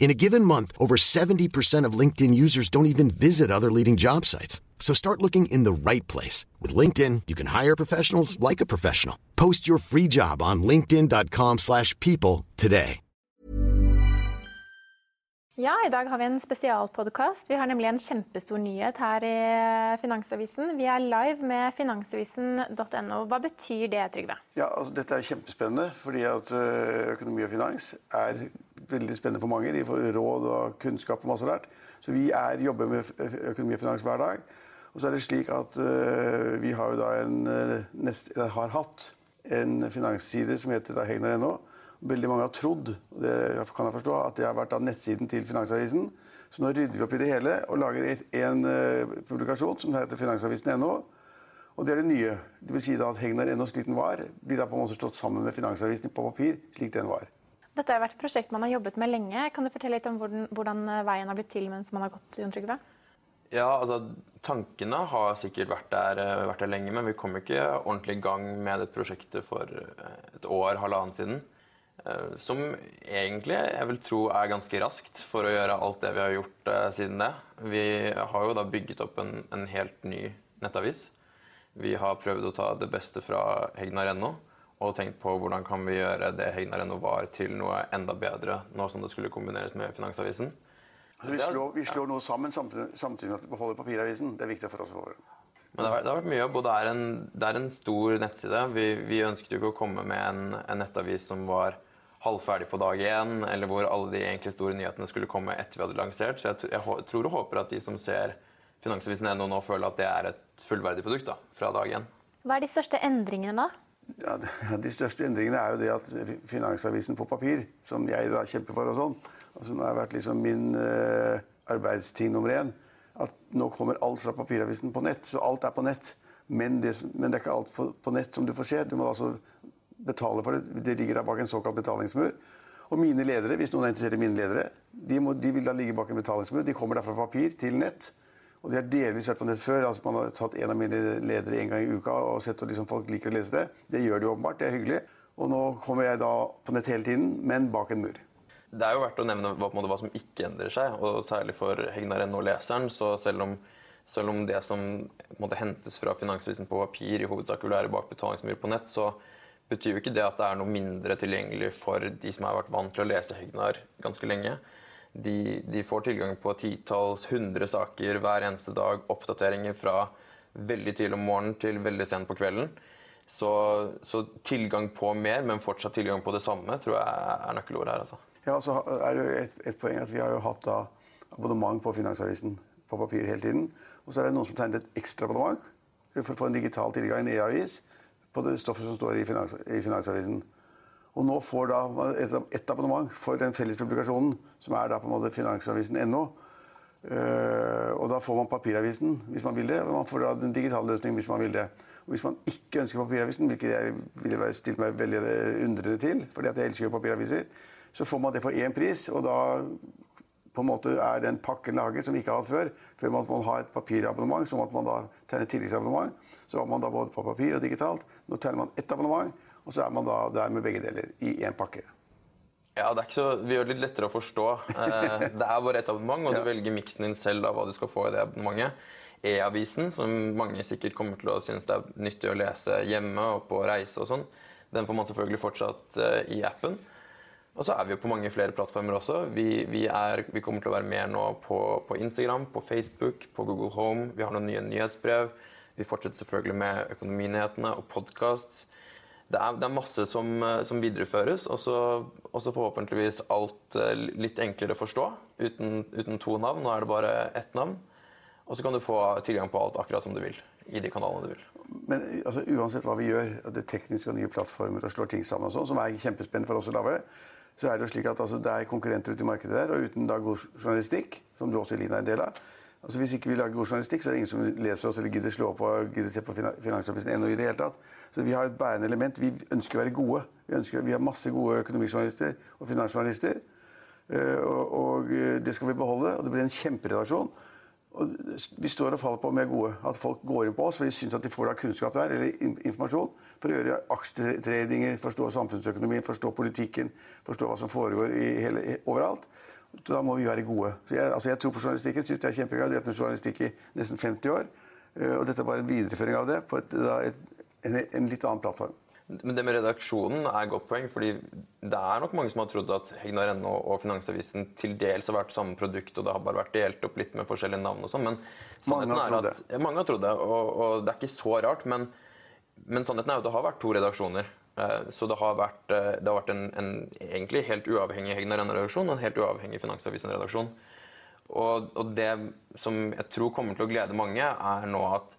In a given month, over 70% of LinkedIn users don't even visit other leading job sites. So start looking in the right place. With LinkedIn, you can hire professionals like a professional. Post your free job on linkedin.com slash people today. Ja, i dag har vi en spesialpodcast. Vi har nemlig en kjempestor nyhet her i Finansavisen. Vi er live med finansavisen.no. Hva betyr det, Trygve? Ja, altså Dette er kjempespennende, fordi at øh, økonomi og finans er veldig spennende for mange. De får råd og kunnskap og masse lært. Så vi er, jobber med økonomi og finans hver dag. Og så er det slik at uh, vi har en, uh, nest, har hatt en finansside som heter hegnar.no. Veldig mange har trodd og det kan jeg forstå, at det har vært nettsiden til Finansavisen. Så nå rydder vi opp i det hele og lager et, en uh, publikasjon som heter finansavisen.no. Og det er det nye. Det vil si da at Hegnar.no slik den var, blir da på en måte slått sammen med Finansavisen på papir slik den var. Dette har vært et prosjekt man har jobbet med lenge. Kan du fortelle litt om hvordan, hvordan veien har blitt til mens man har gått, Jon Trygve? Ja, altså Tankene har sikkert vært der, eh, vært der, lenge, men vi kom ikke ordentlig i gang med det prosjektet for eh, et år, halvannen siden. Eh, som egentlig jeg vil tro er ganske raskt for å gjøre alt det vi har gjort siden det. Vi har jo da bygget opp en, en helt ny nettavis. Vi har prøvd å ta det beste fra Hegnar.no og tenkt på hvordan kan vi gjøre det Hegna Renovar til noe enda bedre, nå som det skulle kombineres med Finansavisen. Altså, vi, slår, vi, slår, noe sammen samtidig, samtidig med at vi beholder papiravisen. Det er viktig for oss. For. Men det har, det har, vært mye jobb, og det er en, det er en stor nettside. Vi, vi, ønsket jo ikke å komme med en, en, nettavis som var halvferdig på dag én, eller hvor alle de egentlig store nyhetene skulle komme etter vi hadde lansert. Så jeg, jeg tror og håper at de som ser Finansavisen.no nå, føler at det er et fullverdig produkt da, fra dag én. Hva er de største endringene da? Ja, De største endringene er jo det at Finansavisen på papir, som jeg da kjemper for, og sånn, og som har vært liksom min uh, arbeidsting nummer én, at nå kommer alt fra papiravisen på nett. Så alt er på nett. Men det, men det er ikke alt på, på, nett som du får se. Du må altså betale for det. Det ligger da bak en såkalt betalingsmur. Og mine ledere, hvis noen er interessert i mine ledere, de, må, de vil da ligge bak en betalingsmur. De kommer da fra papir til nett. Og det har delvis vært på nett før. altså Man har tatt en av mine ledere en gang i uka og sett at liksom folk liker å lese det. Det gjør de åpenbart. Det er hyggelig. Og nå kommer jeg da på nett hele tiden, men bak en mur. Det er jo verdt å nevne hva, måte, hva som ikke endrer seg, og særlig for Hegnar.no-leseren. Så selv om, selv om, det som måte, hentes fra Finansavisen på papir, i hovedsak vil være bak betalingsmur på nett, så betyr jo ikke det at det er noe mindre tilgjengelig for de som har vært vant til å lese Hegnar ganske lenge. De, de får tilgang på titalls, hundre saker hver eneste dag. Oppdateringer fra veldig tidlig om morgenen til veldig sent på kvelden. Så, så, tilgang på mer, men fortsatt tilgang på det samme, tror jeg er nøkkelordet her. altså. Ja, så er det et, et, poeng at Vi har jo hatt da abonnement på Finansavisen på papir hele tiden. Og så er det noen som tegnet et ekstra abonnement for å få en digital tilgang, en e-avis, på det stoffet som står i, finans, i Finansavisen. Og nå får da et, et abonnement for den felles publikasjonen, som er da på en måte finansavisen.no. Eh, og da får man papiravisen hvis man vil det, og man får da den digitale løsningen hvis man vil det. Og hvis man ikke ønsker papiravisen, hvilket jeg ville stilt meg veldig undrende til, fordi at jeg elsker jo papiraviser, så får man det for én pris, og da på en måte er den pakken laget som vi ikke har hatt før. Før man man har et papirabonnement, så måtte man da tegne tilleggsabonnement. Så var man da både på papir og digitalt. Nå tegner man ett abonnement. Og så er man da der med begge deler i én pakke. Ja, det er ikke så, Vi gjør det litt lettere å forstå. Eh, det er bare ett abonnement, og du velger miksen din selv av hva du skal få i det abonnementet. E-avisen, som mange sikkert kommer til å synes det er nyttig å lese hjemme og på reise og sånn, den får man selvfølgelig fortsatt eh, i appen. Og så er vi jo på mange flere plattformer også. Vi, vi, er, vi kommer til å være mer nå på, på, Instagram, på Facebook, på Google Home. Vi har noen nye nyhetsbrev. Vi fortsetter selvfølgelig med Økonominyhetene og podkast. Det er, det er masse som, eh, som videreføres, og så, forhåpentligvis alt eh, litt enklere å forstå, uten, uten, to navn. Nå er det bare ett navn. Og så kan du få tilgang på alt akkurat som du vil. i de kanalene du vil. Men altså, uansett hva vi gjør, det tekniske og nye plattformer og slår ting sammen, og sånn, som er kjempespennende for oss å lage, så er det jo slik at altså, det er konkurrenter ute i markedet der, og uten da god journalistikk, som du også Lina er en del av altså, Hvis ikke vi lager god journalistikk, så er det ingen som leser oss eller gidder slå opp og gidder se på Finansavisen.no i det hele tatt. Så vi har et bærende element. Vi ønsker å være gode. Vi, ønsker, vi har masse gode økonomijournalister og finansjournalister. Eh, og, og, eh, det skal vi beholde. Og det blir en kjemperedaksjon. Og vi står og faller på med gode. At folk går inn på oss for de syns at de får da kunnskap der, eller informasjon, for å gjøre aksjetradinger, forstå samfunnsøkonomien, forstå politikken, forstå hva som foregår hele, overalt. Så da må vi være gode. Så jeg, altså jeg tror på journalistikken. Synes det er kjempegøy. Jeg har drevet med journalistikk i nesten 50 år. Eh, og dette er bare en videreføring av det på et, et en, en litt annen plattform. Men det med redaksjonen er godt poeng. fordi det er nok mange som har trodd at Hegnar.no og Finansavisen til dels har vært samme produkt, og det har bare vært delt opp litt med forskjellige navn og sånn. Men mange har trodd det. Ja, mange har trodd det, og, og, det er ikke så rart. Men, men sannheten er jo at det har vært to redaksjoner. Eh, så det har vært, eh, det har vært en, en, egentlig helt uavhengig Hegnar.no-redaksjon og en helt uavhengig Finansavisen-redaksjon. Og, og det som jeg tror kommer til å glede mange, er nå at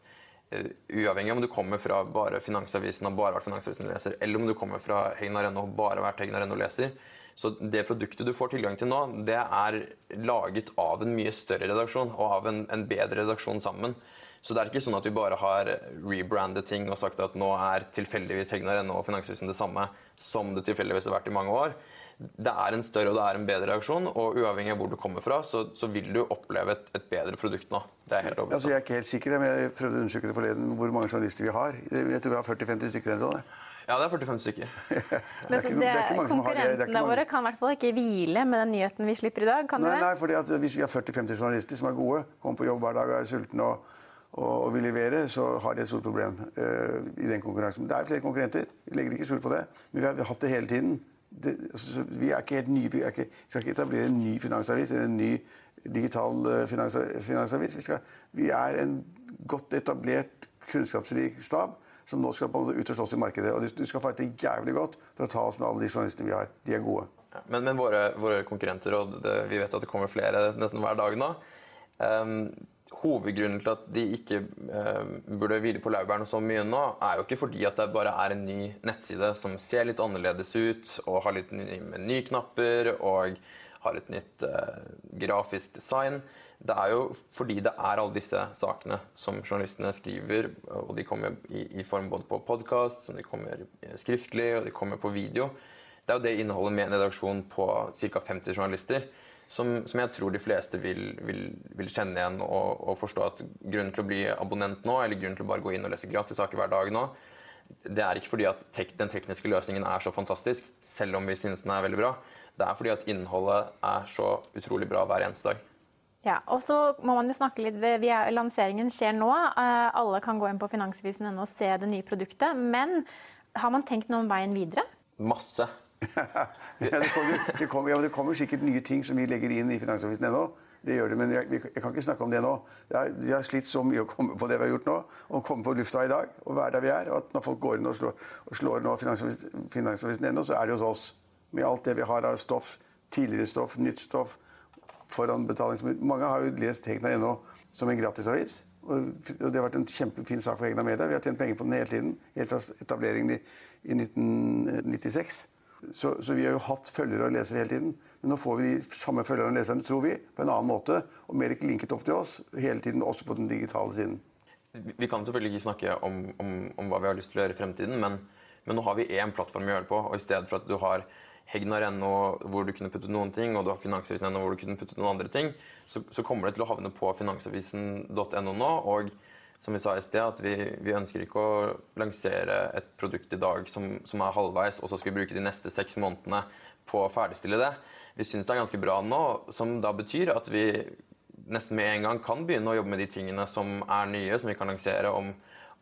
uh, uavhengig om du kommer fra bare Finansavisen og bare vært Finansavisen-leser, eller om du kommer fra Hegnar.no og bare vært Hegnar.no-leser. Så det produktet du får tilgang til nå, det er laget av en mye større redaksjon og av en, en bedre redaksjon sammen. Så det er ikke sånn at vi bare har rebrandet ting og sagt at nå er tilfeldigvis Hegnar.no og Finanshusen det samme som det tilfeldigvis har vært i mange år det er en større og det er en bedre reaksjon, og uavhengig av hvor du kommer fra, så, så vil du oppleve et, et, bedre produkt nå. Det er helt altså, Jeg er ikke helt sikker, men jeg prøvde å undersøke det forleden hvor mange journalister vi har. Jeg tror vi har 40-50 stykker eller sånn. Ja, det er 45 stykker. Men så det, det Konkurrentene våre kan i hvert fall ikke hvile med den nyheten vi slipper i dag? kan nei, det? Nei, fordi at Hvis vi har 40-50 journalister som er gode, kommer på jobb hver dag og er sultne og, og, vil levere, så har de et stort problem uh, i den konkurransen. Det er flere konkurrenter, vi legger ikke skjul på det. Men vi har hatt det hele tiden det, altså, vi er ikke helt nye. Vi ikke, skal ikke etablere en ny finansavis eller en ny digital uh, finansavis. Vi, skal, vi, er en godt etablert, kunnskapsrik stab som nå skal på ut og slåss i markedet. Og du skal fighte jævlig godt for å ta oss med alle de journalistene vi har. De er gode. Men, men våre, våre, konkurrenter, og det, vi vet at det kommer flere nesten hver dag nå um, Hovedgrunnen til at de ikke eh, burde hvile på laurbærene så mye nå, er jo ikke fordi at det bare er en ny nettside som ser litt annerledes ut, og har litt menyknapper og har et nytt eh, grafisk design. Det er jo fordi det er alle disse sakene som journalistene skriver, og de kommer i, i form både på podkast, som de kommer skriftlig, og de kommer på video. Det er jo det innholdet med en redaksjon på ca. 50 journalister som, som, jeg tror de fleste vil, vil, vil kjenne igjen og, og, forstå at grunnen til å bli abonnent nå, eller grunnen til å bare gå inn og lese gratissaker hver dag nå, det er ikke fordi at tek, den tekniske løsningen er så fantastisk, selv om vi synes den er veldig bra. Det er fordi at innholdet er så utrolig bra hver eneste dag. Ja, og så må man jo snakke litt, Lanseringen skjer nå. Eh, alle kan gå inn på finansvisen.no og se det nye produktet. Men har man tenkt noe om veien videre? Masse ja, det, kommer, det, kommer, ja, det, kommer, sikkert nye ting som vi legger inn i Finansavisen ennå. Det gjør det, men jeg, jeg, kan ikke snakke om det nå. Er, vi har slitt så mye å komme på det vi har gjort nå, og komme på lufta i dag og være der vi er. og at Når folk går inn og slår, og slår nå Finansavisen, Finansavisen ennå, så er det hos oss. Med alt det vi har av stoff, tidligere stoff, nytt stoff, foran betalingsmur. Mange har jo lest Hegna.no som en gratisavis. Og det har vært en kjempefin sak for Hegna Media. Vi har tjent penger på den hele tiden. Helt fra etableringen i, i 1996. Så, så, vi har jo hatt følgere og lesere hele tiden. Men nå får vi de samme følgerne og leserne, tror vi, på en annen måte. Og mer linket opp til oss hele tiden, også på den digitale siden. Vi kan selvfølgelig ikke snakke om, om, om hva vi har lyst til å gjøre i fremtiden, men, men nå har vi én plattform å gjøre det på. Og i stedet for at du har Hegnar.no hvor du kunne puttet noen ting, og du har Finansavisen.no hvor du kunne puttet noen andre ting, så, så kommer det til å havne på finansavisen.no nå. og som vi sa i sted, at vi, vi, ønsker ikke å lansere et produkt i dag som, som, er halvveis, og så skal vi bruke de neste seks månedene på å ferdigstille det. Vi syns det er ganske bra nå, som da betyr at vi nesten med en gang kan begynne å jobbe med de tingene som er nye, som vi kan lansere om,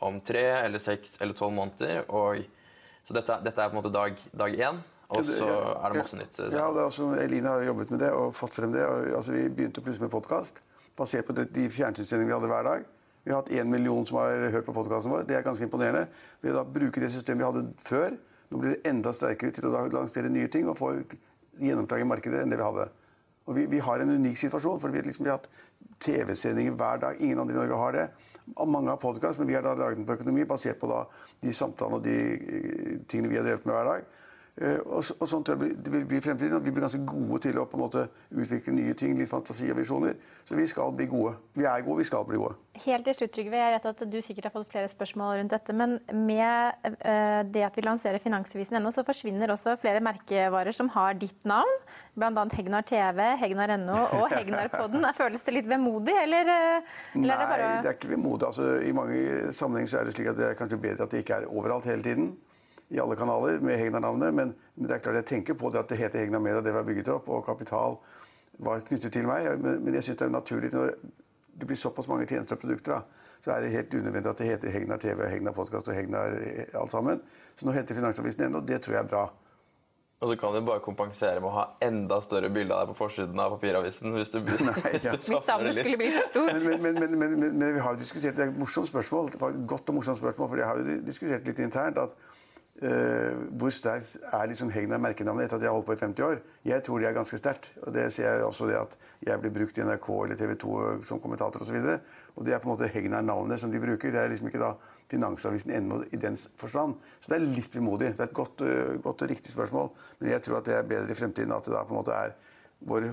om tre eller seks eller tolv måneder. Og, så dette, dette, er på en måte dag, dag én. Og så er det masse nytt. Ja, det er også, Eline har jobbet med det og fått frem det. Og, altså, vi begynte plutselig med podkast basert på de fjernsynssendingene vi hadde hver dag. Vi har hatt én million som har hørt på podkasten vår. Det er ganske imponerende. Ved å bruke det systemet vi hadde før, nå blir det enda sterkere til å lansere nye ting og få gjennomslag i markedet enn det vi hadde. Og vi, vi har en unik situasjon, for vi, liksom, vi har hatt TV-sendinger hver dag. Ingen andre i Norge har det. Mange har podkast, men vi har da laget den på økonomi basert på da de samtalene og de eh, tingene vi har drevet med hver dag. Eh, og, og sånn tror jeg det vil bli fremtiden. At vi blir ganske gode til å på en måte utvikle nye ting. Litt fantasi og visjoner. Så vi skal bli gode. Vi er gode, vi skal bli gode. Helt til slutt, Trygve. Jeg vet at du sikkert har fått flere spørsmål rundt dette. Men med uh, det at vi lanserer Finansavisen ennå, så forsvinner også flere merkevarer som har ditt navn. Bl.a. Hegnar TV, Hegnar.no og Hegnar-podden. Føles det litt vemodig, eller, uh, eller Nei, er det bare det er ikke vemodig. Altså, I mange sammenhenger er det slik at det er kanskje bedre at det ikke er overalt hele tiden i alle kanaler med Hegnar-navnet. Men, men, det er klart jeg tenker på det at det heter Hegnar Media, det var bygget opp, og Kapital var knyttet til meg. Men, men jeg syns det er naturlig når det blir såpass mange tjenester og produkter, da, så er det helt unødvendig at det heter Hegnar TV, Hegnar Podkast og Hegnar eh, alt sammen. Så nå heter Finansavisen ennå, det tror jeg er bra. Og så kan du bare kompensere med å ha enda større bilde av deg på forsiden av papiravisen. hvis du, Nei, hvis du savner det litt. Bli for stor. Men, men, men, men, vi har jo diskutert, Det er et morsomt spørsmål, det var et godt og morsomt spørsmål, for jeg har jo diskutert litt internt at Uh, hvor sterkt er liksom Hegnar merkenavnet etter at jeg har holdt på i 50 år? Jeg tror det er ganske sterkt. Og det ser jeg også det at jeg blir brukt i NRK eller TV 2 som kommentator osv. Og, og det er på en måte Hegnar-navnet som de bruker. Det er liksom ikke da Finansavisen ennå i den forstand. Så det er litt vemodig. Det er et godt, uh, godt, og riktig spørsmål. Men jeg tror at det er bedre i fremtiden at det da på en måte er vår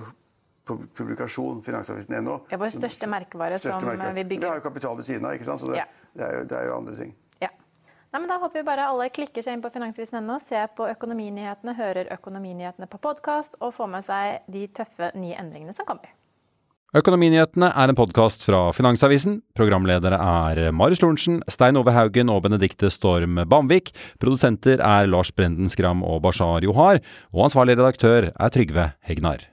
publikasjon, Finansavisen.no. Ja, vår største merkevare største som merkevare. vi bygger. Vi har jo kapital ved siden av, ikke sant? så det, ja. det, er jo, det er jo andre ting. Nei, men Da håper vi bare alle klikker seg inn på finansvisen.no, ser på økonominyhetene, hører økonominyhetene på podkast og får med seg de tøffe nye endringene som kommer. Økonominyhetene er en podkast fra Finansavisen. Programledere er Marius Lorentzen, Stein Ove Haugen og Benedikte Storm Bamvik. Produsenter er Lars Brenden Skram og Bashar Johar. Og ansvarlig redaktør er Trygve Hegnar.